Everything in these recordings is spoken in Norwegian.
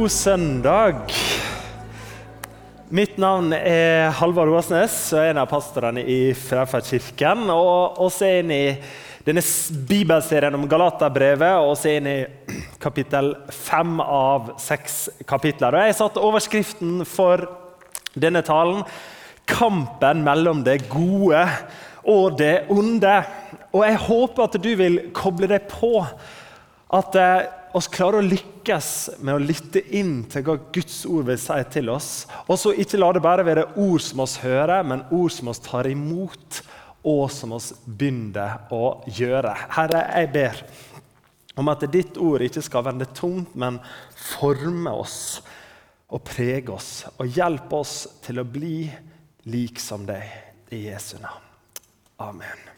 God søndag. Mitt navn er Halvard Åsnes, og er en av pastorene i Fraferdkirken. Og oss er inne i denne bibelserien om Galaterbrevet, og også inne i kapittel fem av seks kapitler. Og Jeg har satt overskriften for denne talen 'Kampen mellom det gode og det onde'. Og Jeg håper at du vil koble deg på at vi oss klarer å lykkes med å lytte inn til hva Guds ord vil si til oss. Og så ikke la det bare være ord som oss hører, men ord som oss tar imot, og som oss begynner å gjøre. Herre, jeg ber om at ditt ord ikke skal vende tomt, men forme oss og prege oss. Og hjelpe oss til å bli lik som deg. I Jesu navn. Amen.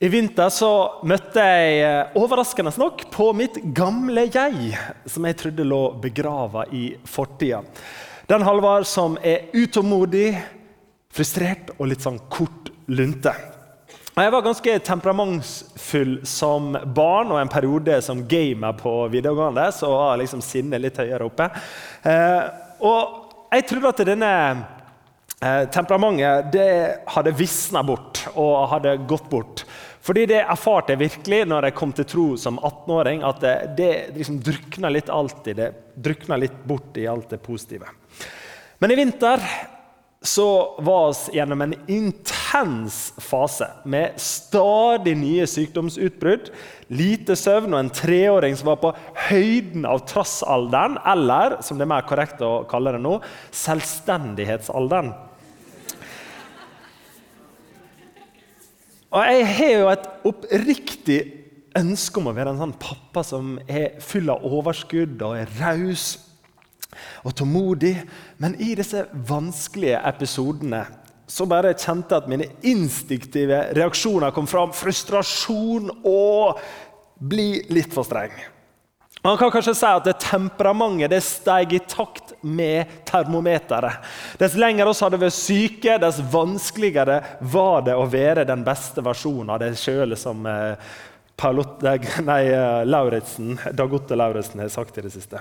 I vinter så møtte jeg eh, overraskende nok på mitt gamle jeg, som jeg trodde lå begrava i fortida. Den Halvard som er utålmodig, frustrert og litt sånn kort lunte. Jeg var ganske temperamentsfull som barn og en periode som gamer på videregående. så var liksom sinnet litt høyere oppe. Eh, og jeg trodde at denne eh, temperamentet det hadde visna bort og hadde gått bort. Fordi det erfarte jeg virkelig når jeg kom til tro som 18-åring, at det, det liksom drukna litt litt bort i alt det positive. Men i vinter så var vi gjennom en intens fase med stadig nye sykdomsutbrudd, lite søvn og en treåring som var på høyden av trassalderen, eller som det er mer korrekt å kalle det nå, selvstendighetsalderen. Og jeg har jo et oppriktig ønske om å være en sånn pappa som er full av overskudd og er raus og tålmodig. Men i disse vanskelige episodene så bare kjente jeg at mine instinktive reaksjoner kom fram. Frustrasjon og bli litt for streng. Man kan kanskje si at det temperamentet det steg i takt med termometeret. Dess lenger oss hadde vært syke, dess vanskeligere var det å være den beste versjonen av det sjøl, som eh, nei, eh, Lauritsen, Lauritzen har sagt i det siste.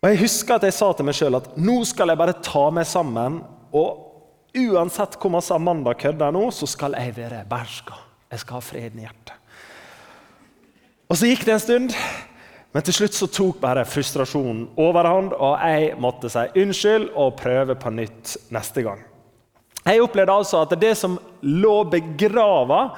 Og Jeg husker at jeg sa til meg sjøl at nå skal jeg bare ta meg sammen. Og uansett hvor masse Amanda kødder nå, så skal jeg være berska. Jeg skal ha freden i hjertet. Og Så gikk det en stund, men til slutt så tok bare frustrasjonen overhånd, og jeg måtte si unnskyld og prøve på nytt neste gang. Jeg opplevde altså at det som lå begrava,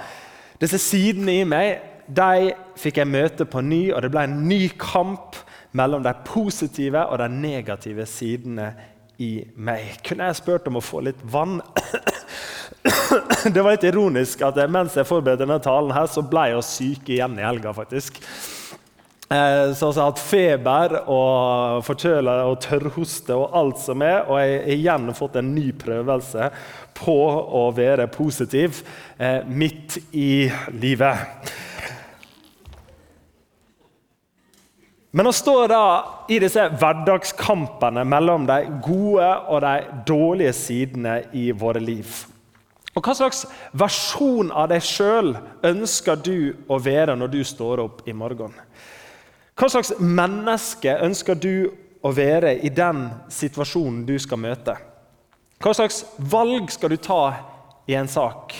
disse sidene i meg, de fikk jeg møte på ny, og det ble en ny kamp mellom de positive og de negative sidene i meg. Kunne jeg spurt om å få litt vann? det var litt ironisk at mens jeg forberedte denne talen, her, så ble jeg syk igjen i helga. faktisk. Eh, så jeg har hatt feber og forkjøla og tørrhoste og alt som er. Og jeg har igjen fått en ny prøvelse på å være positiv eh, midt i livet. Men å stå da i disse hverdagskampene mellom de gode og de dårlige sidene i våre liv og Hva slags versjon av deg sjøl ønsker du å være når du står opp i morgen? Hva slags menneske ønsker du å være i den situasjonen du skal møte? Hva slags valg skal du ta i en sak?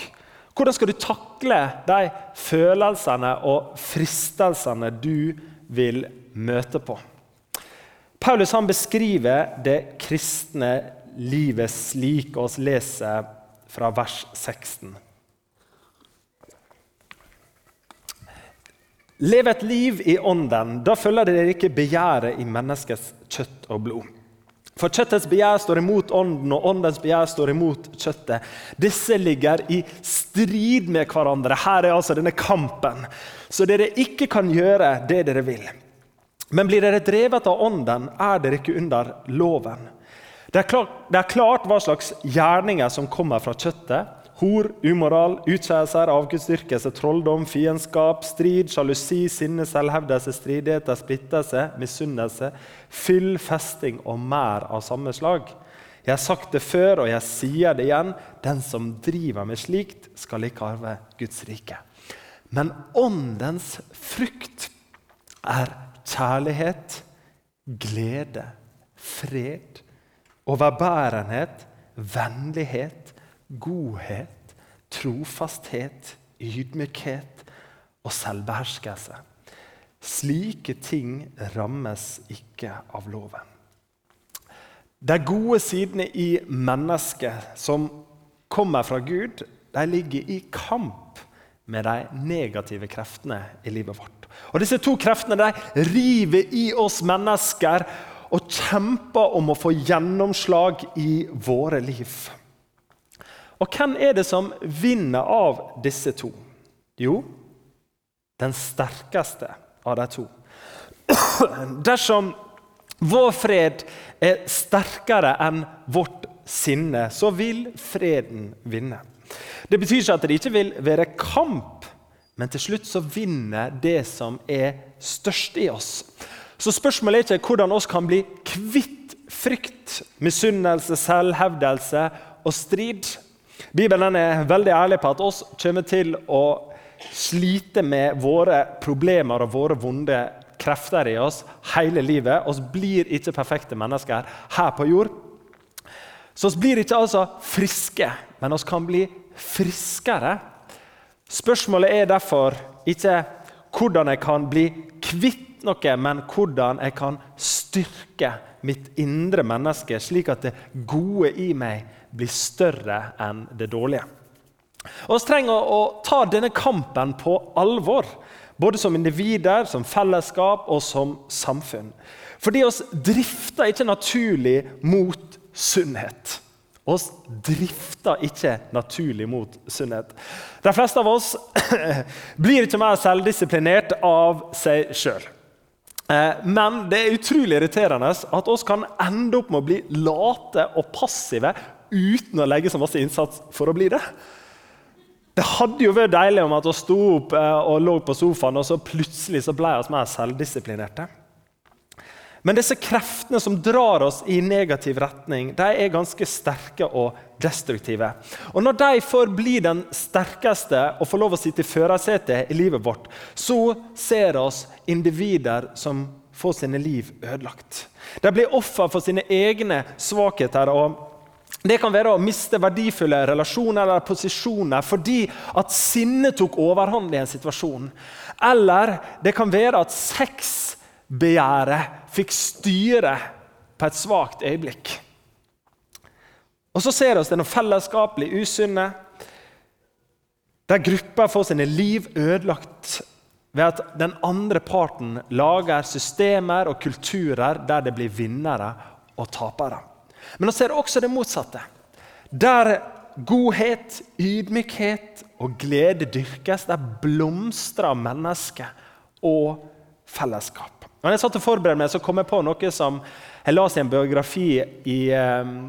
Hvordan skal du takle de følelsene og fristelsene du vil møte på? Paulus beskriver det kristne livet slik oss leser fra vers 16. Lev et liv i ånden. Da følger dere ikke begjæret i menneskets kjøtt og blod. For kjøttets begjær står imot ånden, og åndens begjær står imot kjøttet. Disse ligger i strid med hverandre. Her er altså denne kampen. Så dere ikke kan gjøre det dere vil. Men blir dere drevet av ånden, er dere ikke under loven. Det er, klart, det er klart hva slags gjerninger som kommer fra kjøttet. Hor, umoral, utskeielser, avgudsdyrkelse, trolldom, fiendskap, strid, sjalusi, sinne, selvhevdelse, stridigheter, splittelse, misunnelse, fyll, festing og mer av samme slag. Jeg har sagt det før, og jeg sier det igjen. Den som driver med slikt, skal ikke arve Guds rike. Men åndens frukt er kjærlighet, glede, fred, overbærenhet, vennlighet, godhet, trofasthet, ydmykhet og selvbeherskelse. Slike ting rammes ikke av loven. De gode sidene i mennesket som kommer fra Gud, de ligger i kamp med de negative kreftene i livet vårt. Og Disse to kreftene de river i oss mennesker og kjemper om å få gjennomslag i våre liv. Og hvem er det som vinner av disse to? Jo, den sterkeste av de to. Dersom vår fred er sterkere enn vårt sinne, så vil freden vinne. Det betyr ikke at det ikke vil være kamp, men til slutt så vinner det som er størst i oss. Så spørsmålet er ikke hvordan oss kan bli kvitt frykt, misunnelse, selvhevdelse og strid. Bibelen er veldig ærlig på at oss kommer til å slite med våre problemer og våre vonde krefter i oss hele livet. Vi blir ikke perfekte mennesker her på jord. Så vi blir ikke altså friske, men vi kan bli friskere. Spørsmålet er derfor ikke hvordan jeg kan bli kvitt noe, men hvordan jeg kan styrke mitt indre menneske, slik at det gode i meg blir større enn det dårlige. Og Vi trenger å ta denne kampen på alvor, både som individer, som fellesskap og som samfunn. Fordi oss drifter ikke naturlig mot sunnhet. Oss drifter ikke naturlig mot sunnhet. De fleste av oss blir ikke mer selvdisiplinert av seg sjøl. Eh, men det er utrolig irriterende at oss kan ende opp med å bli late og passive uten å legge så masse innsats for å bli det. Det hadde jo vært deilig om at vi sto opp eh, og lå på sofaen, og så plutselig så ble vi mer selvdisiplinerte. Men disse kreftene som drar oss i negativ retning, de er ganske sterke og destruktive. Og Når de får bli den sterkeste og får lov å sitte i førersetet i livet vårt, så ser oss individer som får sine liv ødelagt. De blir offer for sine egne svakheter. og det kan være å miste verdifulle relasjoner eller posisjoner fordi at sinnet tok overhånd i en situasjon. Eller det kan være at sex begjæret fikk styre på et svakt øyeblikk. Og så ser vi det når fellesskap blir usunne, der grupper får sine liv ødelagt ved at den andre parten lager systemer og kulturer der det blir vinnere og tapere. Men vi ser også det motsatte. Der godhet, ydmykhet og glede dyrkes, der blomstrer mennesket og fellesskap. Når jeg satt og forberedte meg, så kom jeg på noe som jeg leste i en biografi i, um,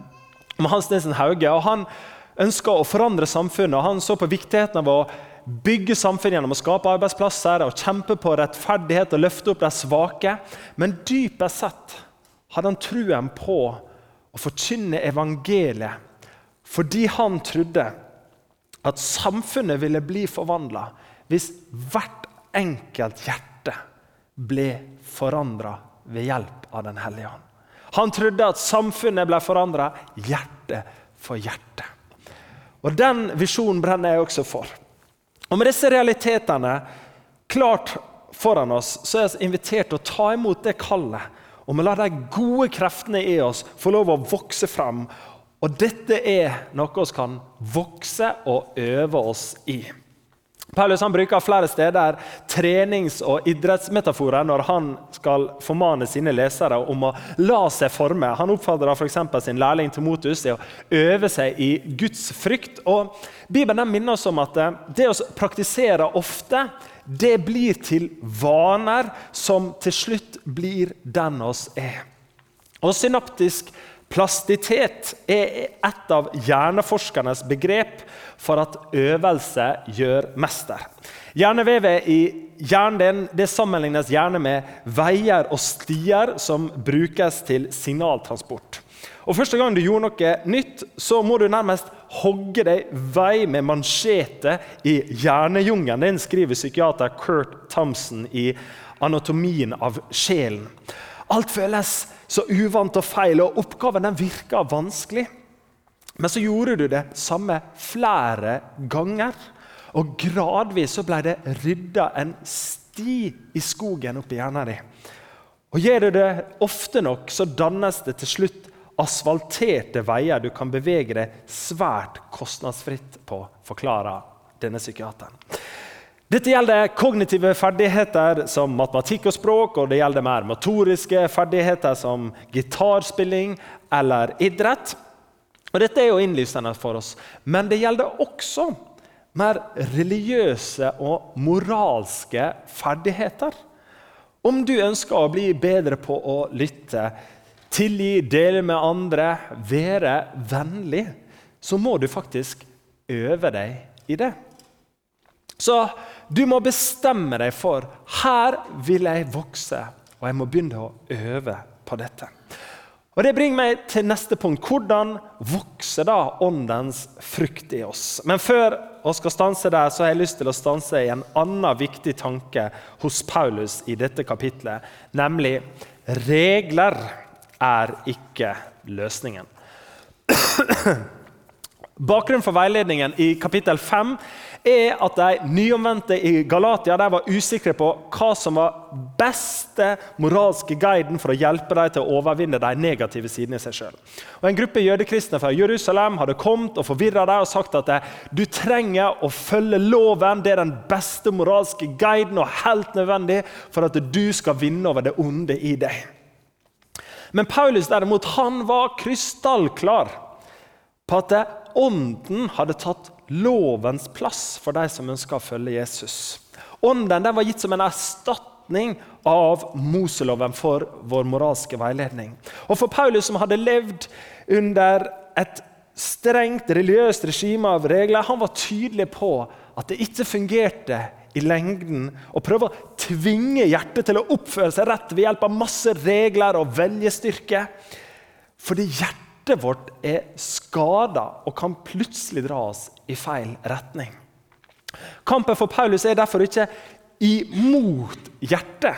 om Hans Nilsen Hauge. og Han ønska å forandre samfunnet. og Han så på viktigheten av å bygge samfunnet gjennom å skape arbeidsplasser og kjempe på rettferdighet og løfte opp de svake. Men dypest sett hadde han truen på å forkynne evangeliet fordi han trodde at samfunnet ville bli forvandla hvis hvert enkelt hjerte ble forandra ved hjelp av Den hellige ånd. Han trodde at samfunnet ble forandra hjerte for hjerte. Og Den visjonen brenner jeg også for. Og Med disse realitetene klart foran oss, så er vi invitert til å ta imot det kallet. Og vi lar de gode kreftene i oss få lov å vokse frem. Og dette er noe vi kan vokse og øve oss i. Paulus bruker flere steder trenings- og idrettsmetaforer når han skal formane sine lesere om å la seg forme. Han oppfordrer f.eks. sin lærling til å øve seg i Guds frykt. Og Bibelen minner oss om at eh, det å praktisere ofte det blir til vaner som til slutt blir den oss er. Og Synaptisk plastitet er et av hjerneforskernes begrep for at øvelse gjør mester. Hjernevevet i hjernen det sammenlignes gjerne med veier og stier som brukes til signaltransport. Og Første gang du gjorde noe nytt, så må du nærmest hogge deg vei med mansjete i hjernejungelen. Den skriver psykiater Kurt Thompson i 'Anatomien av sjelen'. Alt føles så uvant og feil, og oppgaven den virka vanskelig. Men så gjorde du det samme flere ganger. Og gradvis så ble det rydda en sti i skogen oppi hjernen din. Og Gjør du det ofte nok, så dannes det til slutt asfalterte veier du kan bevege deg svært kostnadsfritt på, forklarer denne psykiateren. Dette gjelder kognitive ferdigheter som matematikk og språk, og det gjelder mer motoriske ferdigheter som gitarspilling eller idrett. Og Dette er jo innlysende for oss, men det gjelder også mer religiøse og moralske ferdigheter. Om du ønsker å bli bedre på å lytte, tilgi, dele med andre, være vennlig, så må du faktisk øve deg i det. Så du må bestemme deg for her vil jeg vokse, og jeg må begynne å øve på dette. Og Det bringer meg til neste punkt. Hvordan vokser da åndens frukt i oss? Men før vi skal stanse der, så har jeg lyst til å stanse i en annen viktig tanke hos Paulus i dette kapitlet, nemlig regler er ikke løsningen. Bakgrunnen for veiledningen i kapittel 5 er at de nyomvendte i Galatia var usikre på hva som var beste moralske guiden for å hjelpe dem til å overvinne de negative sidene i seg sjøl. En gruppe jødekristne fra Jerusalem hadde kommet og forvirra dem og sagt at du trenger å følge loven. Det er den beste moralske guiden og helt nødvendig for at du skal vinne over det onde i deg. Men Paulus derimot, han var krystallklar på at ånden hadde tatt lovens plass for de som ønsker å følge Jesus. Ånden den var gitt som en erstatning av Moseloven for vår moralske veiledning. Og For Paulus, som hadde levd under et strengt religiøst regime av regler, han var tydelig på at det ikke fungerte i lengden å prøve å tvinge hjertet til å oppføre seg rett ved hjelp av masse regler og veljestyrke. Fordi hjertet hjertet vårt er skada og kan plutselig dra oss i feil retning. Kampen for Paulus er derfor ikke imot hjertet,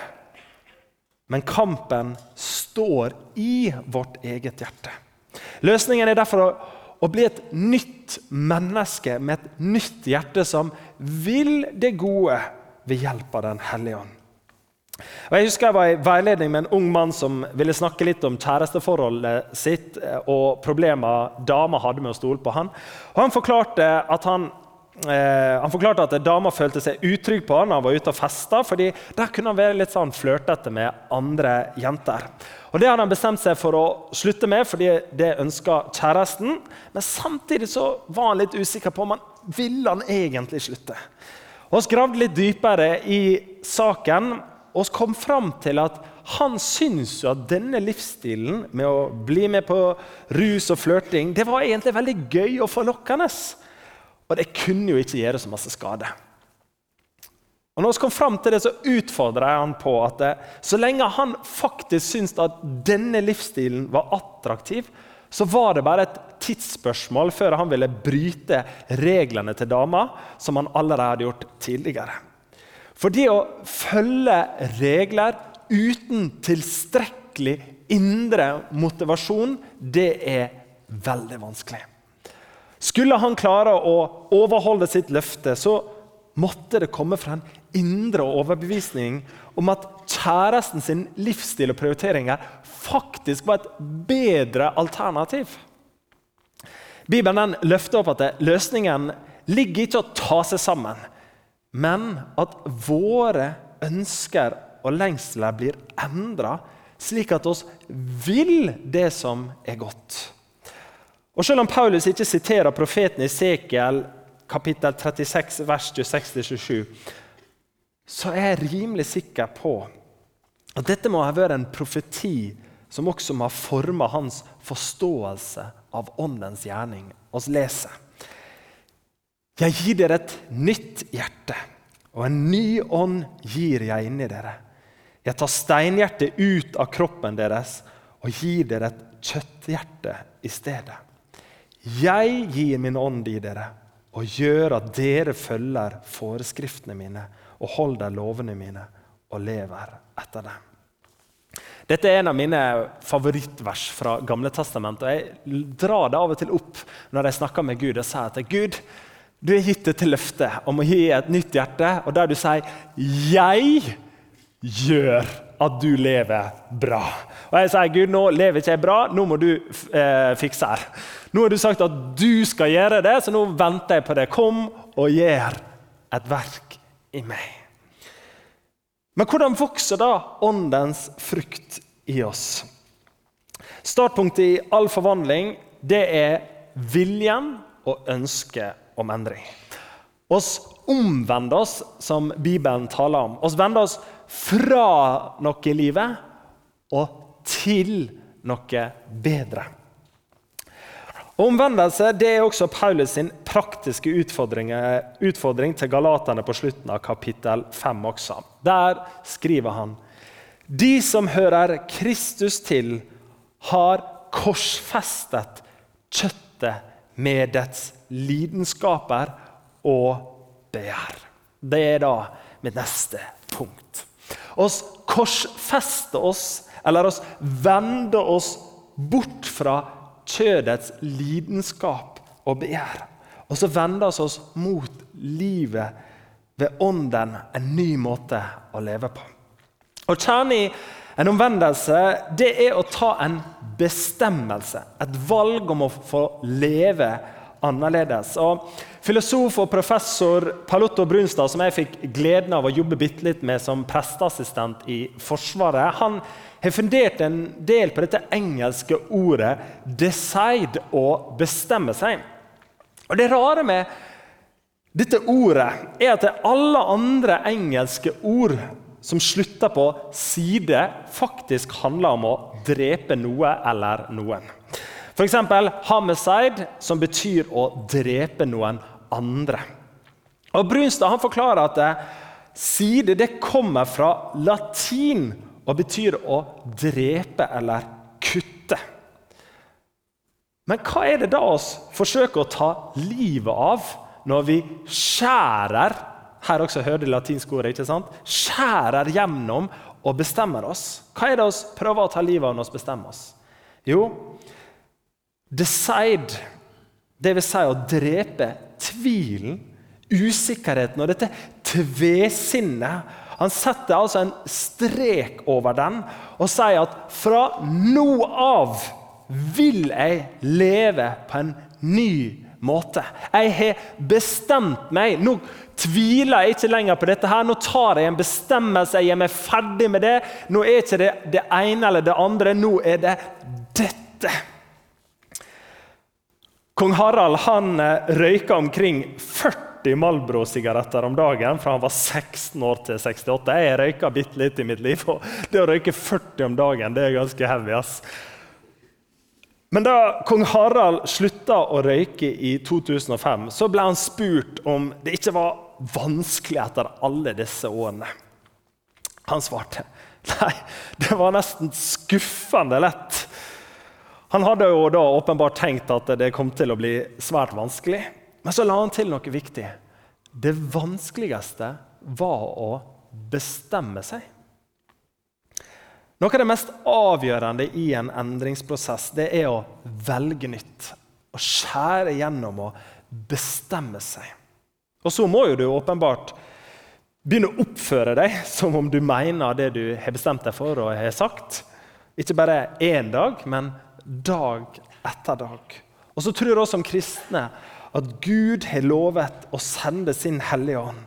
men kampen står i vårt eget hjerte. Løsningen er derfor å, å bli et nytt menneske med et nytt hjerte som vil det gode ved hjelp av Den hellige ånd. Og jeg husker jeg var i veiledning med en ung mann som ville snakke litt om kjæresteforholdet sitt eh, og problemer dama hadde med å stole på han. Og han forklarte at han, eh, han forklarte at dama følte seg utrygg på han når han var ute og festa, fordi der kunne han være litt sånn flørtete med andre jenter. Og Det hadde han bestemt seg for å slutte med, fordi det ønska kjæresten. Men samtidig så var han litt usikker på om han ville han egentlig slutte. Og Vi gravde litt dypere i saken og kom fram til at han syntes at denne livsstilen med å bli med på rus og flørting det var egentlig veldig gøy og forlokkende. Og det kunne jo ikke gjøre så masse skade. Og når vi kom fram til det, så utfordra jeg han på at det, så lenge han faktisk syntes at denne livsstilen var attraktiv, så var det bare et tidsspørsmål før han ville bryte reglene til dama, som han allerede hadde gjort tidligere. For det å følge regler uten tilstrekkelig indre motivasjon, det er veldig vanskelig. Skulle han klare å overholde sitt løfte, så måtte det komme fra en indre overbevisning om at kjæresten sin livsstil og prioriteringer faktisk var et bedre alternativ. Bibelen løfter opp at løsningen ligger ikke i å ta seg sammen men at våre ønsker og lengsler blir endra, slik at oss vil det som er godt. Og Selv om Paulus ikke siterer profeten Esekiel kapittel 36, vers 26-27, så er jeg rimelig sikker på at dette må ha vært en profeti som også må ha forma hans forståelse av åndens gjerning. Vi leser. Jeg gir dere et nytt hjerte, og en ny ånd gir jeg inni dere. Jeg tar steinhjertet ut av kroppen deres og gir dere et kjøtthjerte i stedet. Jeg gir min ånd i dere og gjør at dere følger foreskriftene mine og holder lovene mine og lever etter dem. Dette er en av mine favorittvers fra Gamle Testament. og Jeg drar det av og til opp når jeg snakker med Gud og sier at Gud, du er gitt til løftet om å gi et nytt hjerte, og der du sier 'Jeg gjør at du lever bra'. Og jeg sier, 'Gud, nå lever ikke jeg bra, nå må du eh, fikse her'. Nå har du sagt at du skal gjøre det, så nå venter jeg på det. Kom og gjør et verk i meg. Men hvordan vokser da åndens frukt i oss? Startpunktet i all forvandling det er viljen og ønsket om endring. Oss omvender oss, som Bibelen taler om. Oss vender oss fra noe i livet og til noe bedre. Omvendelse det er også Paulus sin praktiske utfordring til galaterne på slutten av kapittel 5 også. Der skriver han De som hører Kristus til, har korsfestet kjøttet med dets lidenskaper og begjær. Det er da mitt neste punkt. Oss korsfester oss, eller oss vender oss bort fra kjødets lidenskap og begjær. Og så vender vi oss mot livet ved ånden, en ny måte å leve på. Og Kjernen i en omvendelse det er å ta en bestemmelse, et valg om å få leve annerledes. Og Filosof og professor Palotto Brunstad, som jeg fikk gleden av å jobbe bitte litt med som presteassistent i Forsvaret, han har fundert en del på dette engelske ordet 'decide' å bestemme seg. Og Det rare med dette ordet er at alle andre engelske ord som slutter på 'side', faktisk handler om å drepe noe eller noen. F.eks. 'homicide', som betyr å drepe noen andre. Og Brunstad han forklarer at side det kommer fra latin og betyr å drepe eller kutte. Men hva er det da oss forsøker å ta livet av når vi skjærer her også hører det latinske ordet, ikke sant? Skjærer gjennom og bestemmer oss. Hva er det oss prøver å ta livet av når vi bestemmer oss? Jo, decide, vil si å drepe tvilen, usikkerheten og dette tvesinnet han setter altså en strek over den og sier at fra nå av vil jeg leve på en ny måte. Jeg har bestemt meg. Nå tviler jeg ikke lenger på dette. her. Nå tar jeg en bestemmelse. Jeg er meg ferdig med det. Nå er ikke det det ene eller det andre. Nå er det dette. Kong Harald han eh, røyka omkring 40 40 Malbro-sigaretter om dagen fra han var 16 år til 68. Jeg røyka bitte litt i mitt liv, og det å røyke 40 om dagen det er ganske heavy. ass. Men da kong Harald slutta å røyke i 2005, så ble han spurt om det ikke var vanskelig etter alle disse årene. Han svarte nei, det var nesten skuffende lett. Han hadde jo da åpenbart tenkt at det kom til å bli svært vanskelig. Men så la han til noe viktig. Det vanskeligste var å bestemme seg. Noe av det mest avgjørende i en endringsprosess det er å velge nytt. Å skjære gjennom og bestemme seg. Og så må jo du åpenbart begynne å oppføre deg som om du mener det du har bestemt deg for og har sagt. Ikke bare én dag, men dag etter dag. Og så tror også som kristne at Gud har lovet å sende sin Hellige Ånd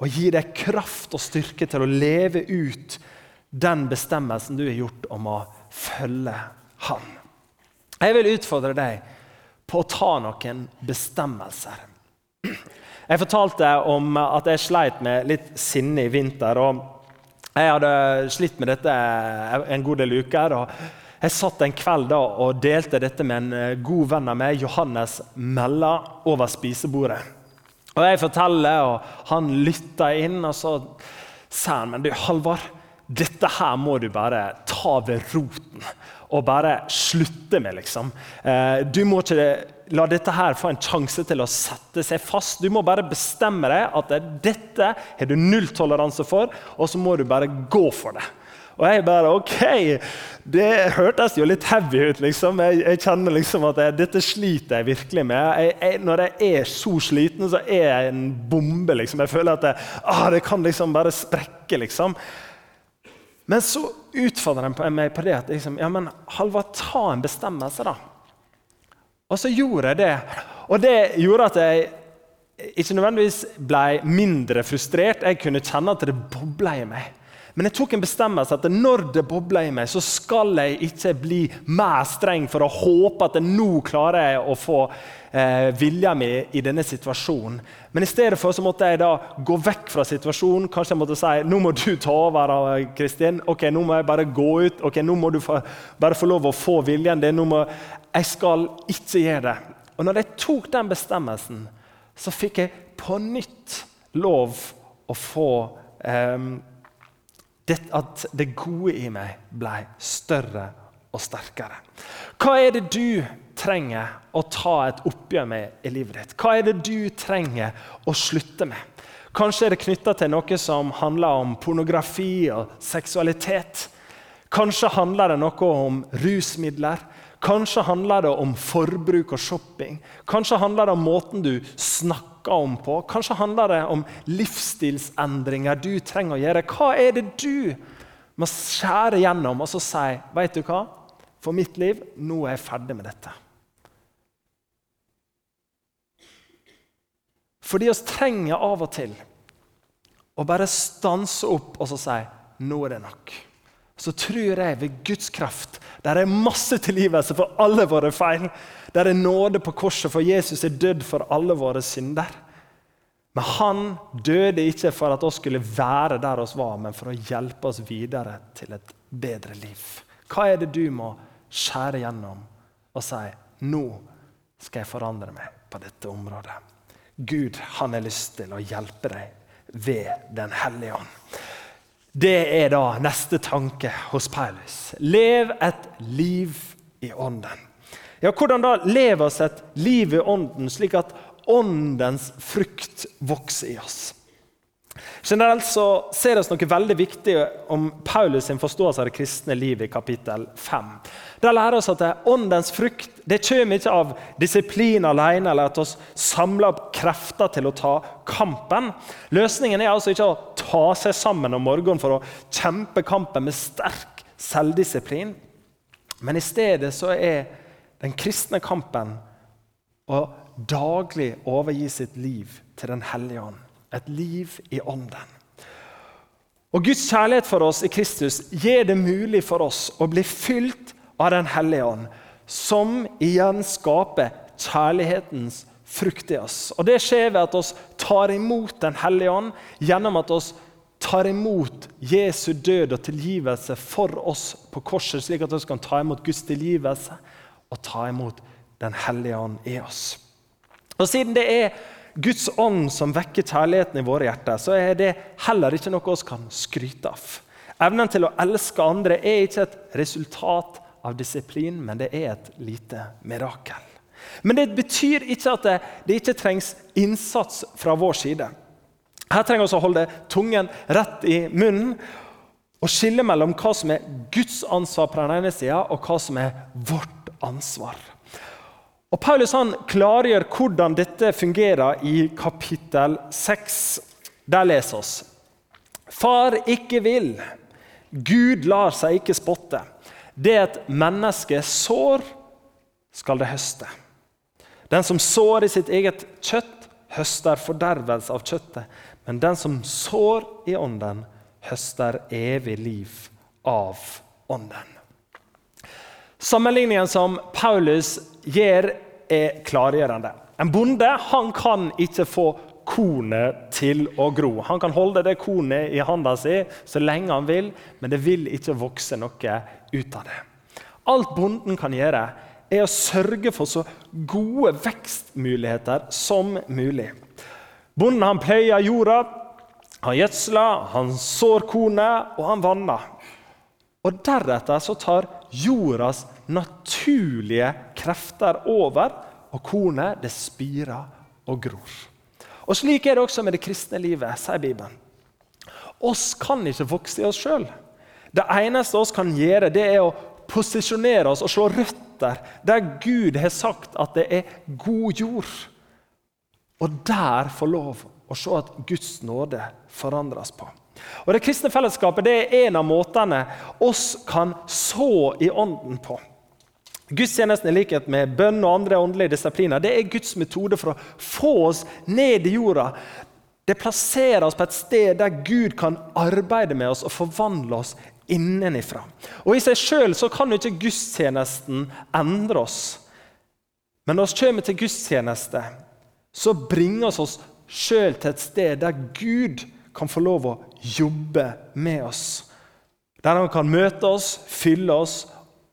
og gi deg kraft og styrke til å leve ut den bestemmelsen du har gjort om å følge Han. Jeg vil utfordre deg på å ta noen bestemmelser. Jeg fortalte om at jeg sleit med litt sinne i vinter. og Jeg hadde slitt med dette en god del uker. og jeg satt en kveld da og delte dette med en eh, god venn av meg, Johannes Mella, over spisebordet. Og Jeg forteller, og han lytter inn, og så sier han men du, Halvard, dette her må du bare ta ved roten. Og bare slutte med. liksom. Eh, du må ikke la dette her få en sjanse til å sette seg fast. Du må bare bestemme deg at dette har du nulltoleranse for, og så må du bare gå for det. Og jeg bare OK! Det hørtes jo litt heavy ut. liksom. Jeg, jeg kjenner liksom at jeg, dette sliter jeg virkelig med. Jeg, når jeg er så sliten, så er jeg en bombe. liksom. Jeg føler at ah, det kan liksom bare sprekke. liksom. Men så utfordrer jeg meg på det at liksom, ja, men Halvard, ta en bestemmelse, da. Og så gjorde jeg det. Og det gjorde at jeg ikke nødvendigvis ble mindre frustrert. Jeg kunne kjenne at det bobla i meg. Men jeg tok en bestemmelse at når det bobler i meg, så skal jeg ikke bli mer streng for å håpe at nå klarer jeg å få eh, vilja mi i denne situasjonen. Men i stedet for så måtte jeg da gå vekk fra situasjonen. Kanskje jeg måtte si nå må du ta over. Kristin. ok, Nå må jeg bare gå ut. ok, Nå må du få, bare få lov å få viljen din. Må, jeg skal ikke gjøre det. Og når jeg tok den bestemmelsen, så fikk jeg på nytt lov å få eh, at det gode i meg ble større og sterkere. Hva er det du trenger å ta et oppgjør med i livet ditt? Hva er det du trenger å slutte med? Kanskje er det knytta til noe som handler om pornografi og seksualitet. Kanskje handler det noe om rusmidler. Kanskje handler det om forbruk og shopping. Kanskje handler det om måten du snakker om på. Kanskje handler det om livsstilsendringer du trenger å gjøre. Hva er det du må skjære gjennom og så si vet du hva? For mitt liv, nå er jeg ferdig med dette. Fordi vi trenger av og til å bare stanse opp og så si nå er det nok. Så tror jeg ved Guds kraft der er masse tilgivelse for alle våre feil. Der er nåde på korset, for Jesus er dødd for alle våre synder. Men han døde ikke for at oss skulle være der oss var, men for å hjelpe oss videre til et bedre liv. Hva er det du må skjære gjennom og si nå skal jeg forandre meg på dette området? Gud han har lyst til å hjelpe deg ved Den hellige ånd. Det er da neste tanke hos Paulus. Lev et liv i ånden. Ja, Hvordan da lever oss et liv i ånden, slik at åndens frukt vokser i oss? Generelt så ser vi noe veldig viktig om Paulus' sin forståelse av det kristne livet i kapittel 5. Der lærer oss at det åndens frukt det kommer ikke av disiplin alene eller at vi samler opp krefter til å ta kampen. Løsningen er altså ikke å ta seg sammen om morgenen for å kjempe kampen med sterk selvdisiplin. Men i stedet så er den kristne kampen å daglig overgi sitt liv til Den hellige ånd. Et liv i ånden. Og Guds kjærlighet for oss i Kristus gjør det mulig for oss å bli fylt av Den hellige ånd, som igjen skaper kjærlighetens frukt i oss. Og Det skjer ved at vi tar imot Den hellige ånd gjennom at vi tar imot Jesu død og tilgivelse for oss på korset, slik at vi kan ta imot Guds tilgivelse og ta imot Den hellige ånd i oss. Og Siden det er Guds ånd som vekker kjærligheten i våre hjerter, så er det heller ikke noe vi kan skryte av. Evnen til å elske andre er ikke et resultat av disiplin, men det er et lite mirakel. Men det betyr ikke at det, det ikke trengs innsats fra vår side. Her trenger vi å holde tungen rett i munnen og skille mellom hva som er Guds ansvar på den ene sida, og hva som er vårt ansvar. Og Paulus han klargjør hvordan dette fungerer i kapittel 6. Der leser oss. Far ikke vil, Gud lar seg ikke spotte. Det et menneske sår, skal det høste. Den som sår i sitt eget kjøtt, høster fordervelse av kjøttet. Men den som sår i ånden, høster evig liv av ånden. Sammenligningen som Paulus gir, er klargjørende. En bonde han kan ikke få kornet til å gro. Han kan holde det kornet i handa si så lenge han vil, men det vil ikke vokse noe ut av det. Alt bonden kan gjøre, er å sørge for så gode vekstmuligheter som mulig. Bonden han pløyer jorda, han gjødsler, han sår kornet og han vanner. Og deretter så tar jordas naturlige krefter over, og kornet det spirer og gror. Og Slik er det også med det kristne livet, sier Bibelen. Oss kan ikke vokse i oss sjøl. Det eneste oss kan gjøre, det er å posisjonere oss og slå røtter der Gud har sagt at det er god jord. Og der få lov å se at Guds nåde forandres på. Og Det kristne fellesskapet det er en av måtene oss kan så i ånden på. Gudstjenesten i likhet med bønn og andre åndelige disipliner det er Guds metode for å få oss ned i jorda. Det plasserer oss på et sted der Gud kan arbeide med oss og forvandle oss innenifra. Og I seg sjøl kan ikke gudstjenesten endre oss. Men når vi kommer til gudstjeneste, så bringer vi oss sjøl til et sted der Gud kan få lov å jobbe med oss. Der han kan møte oss, fylle oss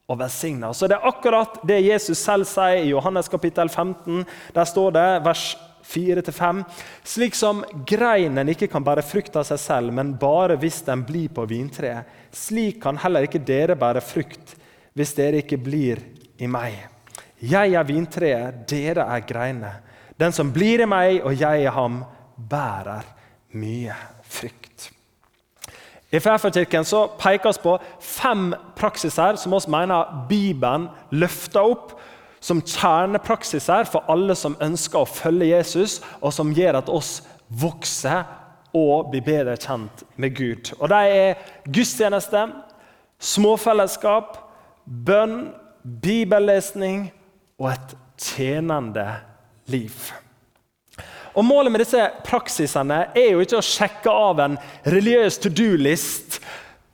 og velsigne oss. Og Det er akkurat det Jesus selv sier i Johannes kapittel 15. Der står det, vers 4-5.: Slik som greinen ikke kan bære frukt av seg selv, men bare hvis den blir på vintreet, slik kan heller ikke dere bære frukt hvis dere ikke blir i meg. Jeg er vintreet, dere er greinene. Den som blir i meg og jeg i ham, bærer mye frykt. I FF-kirken pekes på fem praksiser som vi mener Bibelen løfter opp som kjernepraksiser for alle som ønsker å følge Jesus, og som gjør at oss vokser og blir bedre kjent med Gud. Og De er gudstjeneste, småfellesskap, bønn, bibellesning og et tjenende liv. Og Målet med disse praksisene er jo ikke å sjekke av en religiøs to do-list,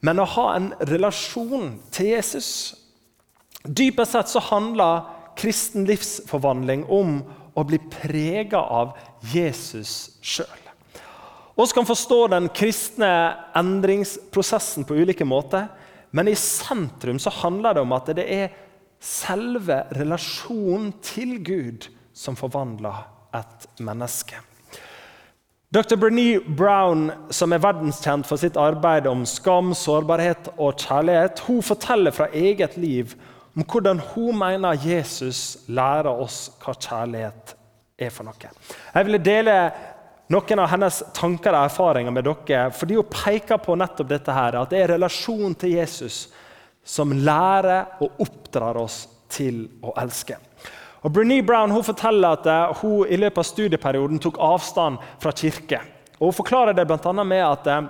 men å ha en relasjon til Jesus. Dypest sett så handler kristen livsforvandling om å bli prega av Jesus sjøl. Vi kan forstå den kristne endringsprosessen på ulike måter, men i sentrum så handler det om at det er selve relasjonen til Gud som forvandler et menneske. Dr. Brené Brown, som er verdenskjent for sitt arbeid om skam, sårbarhet og kjærlighet, hun forteller fra eget liv om hvordan hun mener Jesus lærer oss hva kjærlighet er for noe. Jeg ville dele noen av hennes tanker og erfaringer med dere, fordi hun peker på nettopp dette her, at det er relasjonen til Jesus som lærer og oppdrar oss til å elske. Og Brené Brown hun forteller at eh, hun i løpet av studieperioden tok avstand fra kirke. Og Hun forklarer det bl.a. med at eh,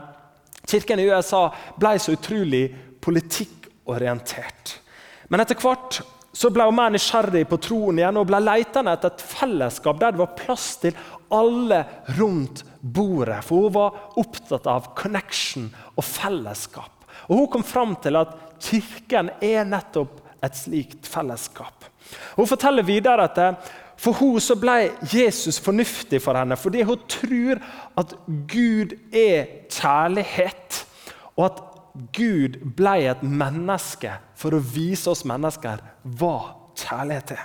kirken i USA ble så utrolig politikkorientert. Men etter hvert så ble hun mer nysgjerrig på troen igjen og ble leitende etter et fellesskap der det var plass til alle rundt bordet. For hun var opptatt av connection og fellesskap. Og Hun kom fram til at kirken er nettopp et slikt fellesskap. Hun forteller videre at eh, for hun så ble Jesus fornuftig for henne fordi hun tror at Gud er kjærlighet, og at Gud ble et menneske for å vise oss mennesker hva kjærlighet er.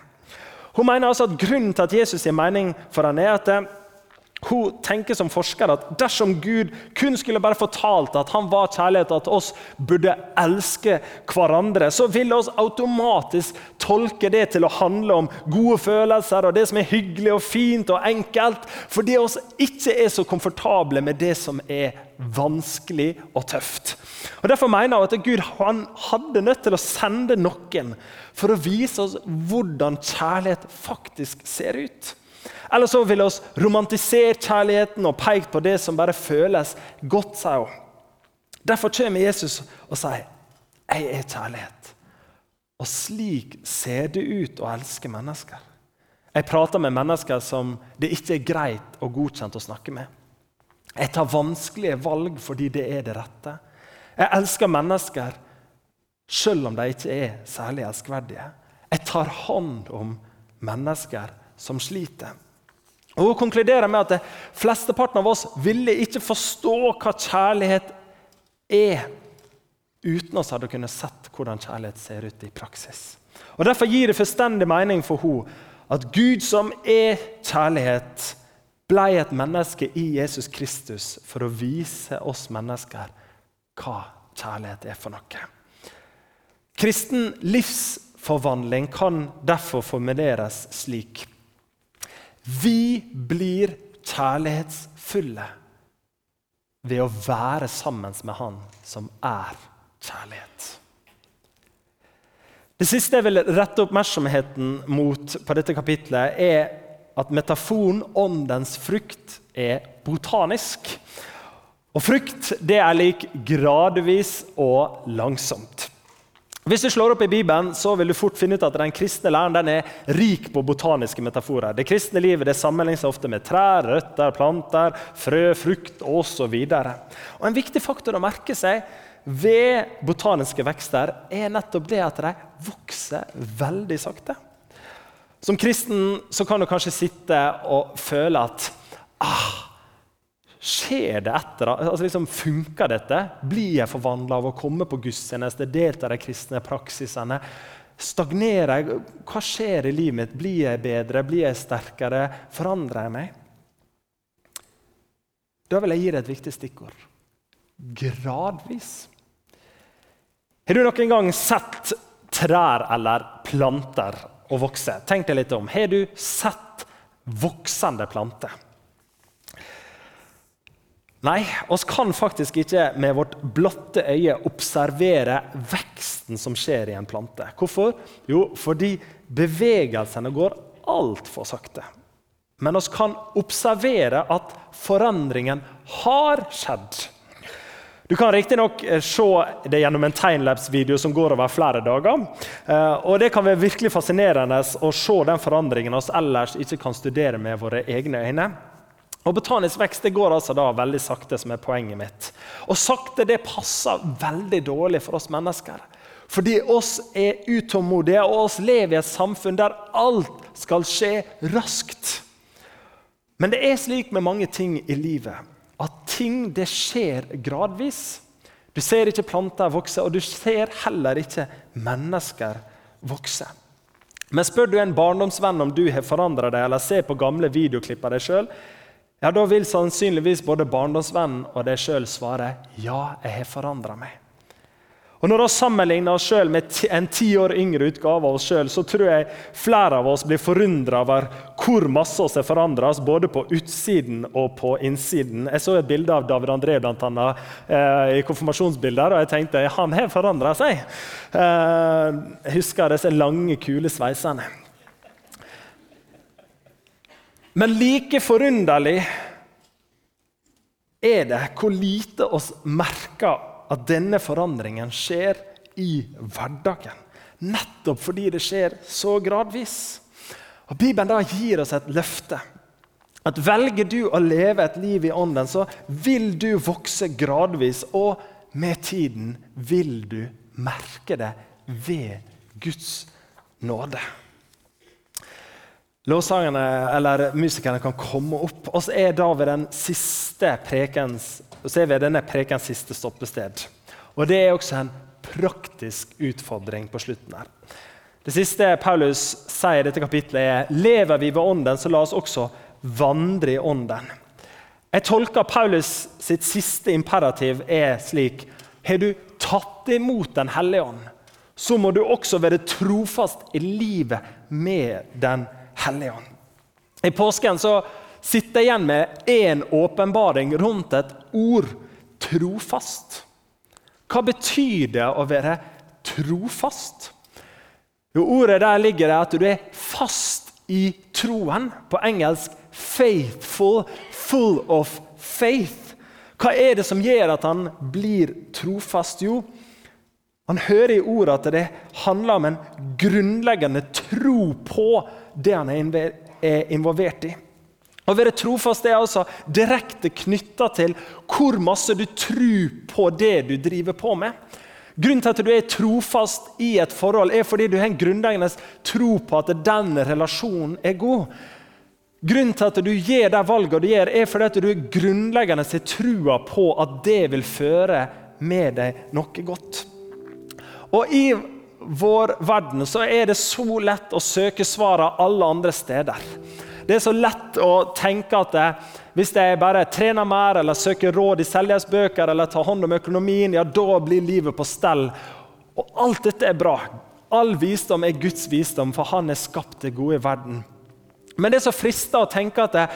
Hun mener altså at Grunnen til at Jesus gir mening for henne, er at eh, hun tenker som forsker at dersom Gud kun skulle bare fortalt at han var kjærlighet, og at oss burde elske hverandre, så ville oss automatisk tolke det til å handle om gode følelser og det som er hyggelig og fint og enkelt, fordi oss ikke er så komfortable med det som er vanskelig og tøft. Og Derfor mener hun at Gud hadde nødt til å sende noen for å vise oss hvordan kjærlighet faktisk ser ut. Eller så ville oss romantisert kjærligheten og pekt på det som bare føles godt. sier hun. Derfor kommer Jesus og sier, 'Jeg er kjærlighet'. Og slik ser det ut å elske mennesker. Jeg prater med mennesker som det ikke er greit og godkjent å snakke med. Jeg tar vanskelige valg fordi det er det rette. Jeg elsker mennesker selv om de ikke er særlig elskverdige. Jeg tar hånd om mennesker som sliter. Og Hun konkluderer med at flesteparten av oss ville ikke forstå hva kjærlighet er, uten oss hadde kunnet sett hvordan kjærlighet ser ut i praksis. Og Derfor gir det fullstendig mening for henne at Gud, som er kjærlighet, ble et menneske i Jesus Kristus for å vise oss mennesker hva kjærlighet er for noe. Kristen livsforvandling kan derfor formuleres slik. Vi blir kjærlighetsfulle ved å være sammen med Han som er kjærlighet. Det siste jeg vil rette oppmerksomheten mot på dette kapitlet, er at metaforen åndens frukt er botanisk. Og frukt det er lik gradvis og langsomt. Hvis du slår opp i Bibelen, så vil du fort finne ut at den kristne læren den er rik på botaniske metaforer. Det kristne livet det sammenlignes ofte med trær, røtter, planter, frø, frukt osv. En viktig faktor å merke seg ved botaniske vekster er nettopp det at de vokser veldig sakte. Som kristen så kan du kanskje sitte og føle at ah, Skjer det etter? Altså liksom, funker dette? Blir jeg forvandla av å komme på gudstjeneste, delta i de kristne praksisene? Stagnerer jeg? Hva skjer i livet mitt? Blir jeg bedre? Blir jeg sterkere? Forandrer jeg meg? Da vil jeg gi deg et viktig stikkord. Gradvis. Har du noen gang sett trær eller planter å vokse? Tenk deg litt om. Har du sett voksende planter? Nei, oss kan faktisk ikke med vårt blotte øye observere veksten som skjer i en plante. Hvorfor? Jo, fordi bevegelsene går altfor sakte. Men oss kan observere at forandringen har skjedd. Du kan riktignok eh, se det gjennom en timelapse-video som går over flere dager. Eh, og Det kan være virkelig fascinerende å se den forandringen oss ellers ikke kan studere med våre egne øyne. Og Botanisk vekst det går altså da veldig sakte, som er poenget mitt. Og sakte det passer veldig dårlig for oss mennesker. Fordi oss er utålmodige, og oss lever i et samfunn der alt skal skje raskt. Men det er slik med mange ting i livet at ting det skjer gradvis. Du ser ikke planter vokse, og du ser heller ikke mennesker vokse. Men spør du en barndomsvenn om du har forandra deg, eller ser på gamle videoklipp av deg sjøl, ja, Da vil sannsynligvis både barndomsvennen og deg sjøl svare ja, jeg har forandra meg. Og Når vi sammenligner oss sjøl med en ti år yngre utgave av oss sjøl, så tror jeg flere av oss blir forundra over hvor masse oss har forandra oss, både på utsiden og på innsiden. Jeg så et bilde av David André blant annet, eh, i konfirmasjonsbilder, og jeg tenkte han har forandra seg. Eh, jeg husker disse lange, kule sveisene. Men like forunderlig er det hvor lite oss merker at denne forandringen skjer i hverdagen. Nettopp fordi det skjer så gradvis. Og Bibelen da gir oss et løfte. At Velger du å leve et liv i ånden, så vil du vokse gradvis. Og med tiden vil du merke det ved Guds nåde. Lovsangerne eller musikerne kan komme opp. Og så er da ved den siste prekens, så er ved denne prekens siste stoppested. Og Det er også en praktisk utfordring på slutten. her. Det siste Paulus sier i dette kapitlet, er lever vi ved Ånden, så la oss også vandre i Ånden. Jeg tolker Paulus sitt siste imperativ er slik Har du tatt imot Den hellige ånd, så må du også være trofast i livet med Den hellige Hellige Ånd. I påsken så sitter jeg igjen med én åpenbaring rundt et ord trofast. Hva betyr det å være trofast? Jo, Ordet der ligger det at du er fast i troen. På engelsk 'faithful', 'full of faith'. Hva er det som gjør at han blir trofast? Jo, han hører i ordet at det handler om en grunnleggende tro på det han er involvert i. Å være trofast er altså direkte knytta til hvor masse du tror på det du driver på med. Grunnen til at du er trofast i et forhold, er fordi du har en grunnleggende tro på at den relasjonen er god. Grunnen til at du gjør de valgene du gjør, er fordi at du er grunnleggende har trua på at det vil føre med deg noe godt. Og i vår verden så er det så lett å søke svarene alle andre steder. Det er så lett å tenke at det, hvis jeg bare trener mer eller søker råd i selvhjelpsbøker eller tar hånd om økonomien, ja, da blir livet på stell. Og alt dette er bra. All visdom er Guds visdom, for han er skapt det gode i verden. Men det er så fristende å tenke at det,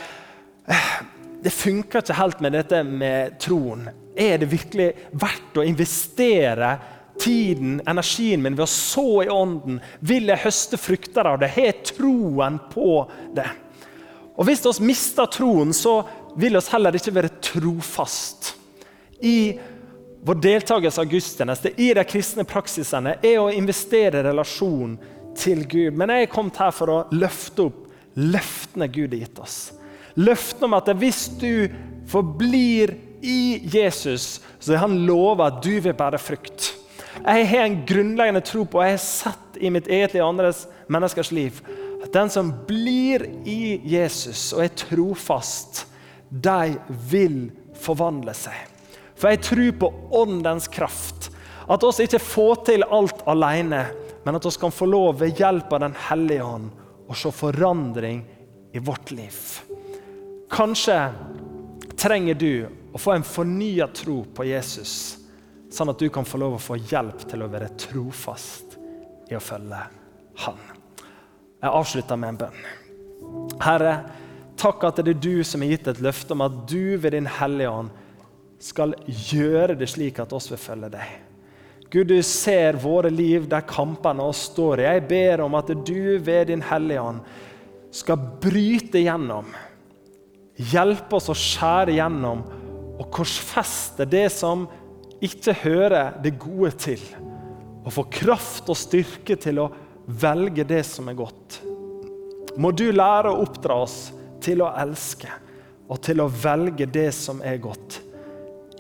det funker ikke helt med dette med troen. Er det virkelig verdt å investere tiden, energien min ved å så i ånden? Vil jeg høste frukter av det? Har jeg troen på det? Og Hvis vi mister troen, så vil vi heller ikke være trofast. I vår deltakelse av gudstjeneste, i de kristne praksisene, er å investere i relasjon til Gud. Men jeg er kommet her for å løfte opp løftene Gud har gitt oss. Løftene om at hvis du forblir i Jesus, så har han lova at du vil bære frukt. Jeg har en grunnleggende tro på, og jeg har sett i mitt eget og andres menneskers liv, at den som blir i Jesus og er trofast, de vil forvandle seg. For jeg tror på åndens kraft. At oss ikke får til alt alene, men at vi kan få lov ved hjelp av Den hellige ånd å se forandring i vårt liv. Kanskje trenger du å få en fornya tro på Jesus, sånn at du kan få lov å få hjelp til å være trofast i å følge Han. Jeg avslutter med en bønn. Herre, takk at det er du som har gitt et løfte om at du ved Din Hellige Ånd skal gjøre det slik at oss vil følge deg. Gud, du ser våre liv, der kampene oss står. Jeg ber om at du ved Din Hellige Ånd skal bryte gjennom. Hjelpe oss å skjære gjennom og korsfeste det som ikke hører det gode til. Og få kraft og styrke til å velge det som er godt. Må du lære å oppdra oss til å elske og til å velge det som er godt.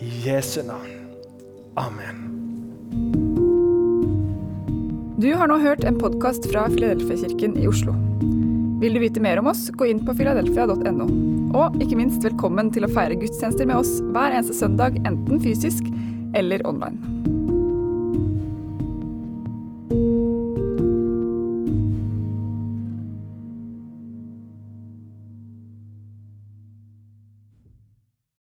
I Jesu navn. Amen. Du har nå hørt en podkast fra Filadelfia-kirken i Oslo. Vil du vite mer om oss, gå inn på filadelfia.no. Og ikke minst velkommen til å feire gudstjenester med oss hver eneste søndag, enten fysisk eller online.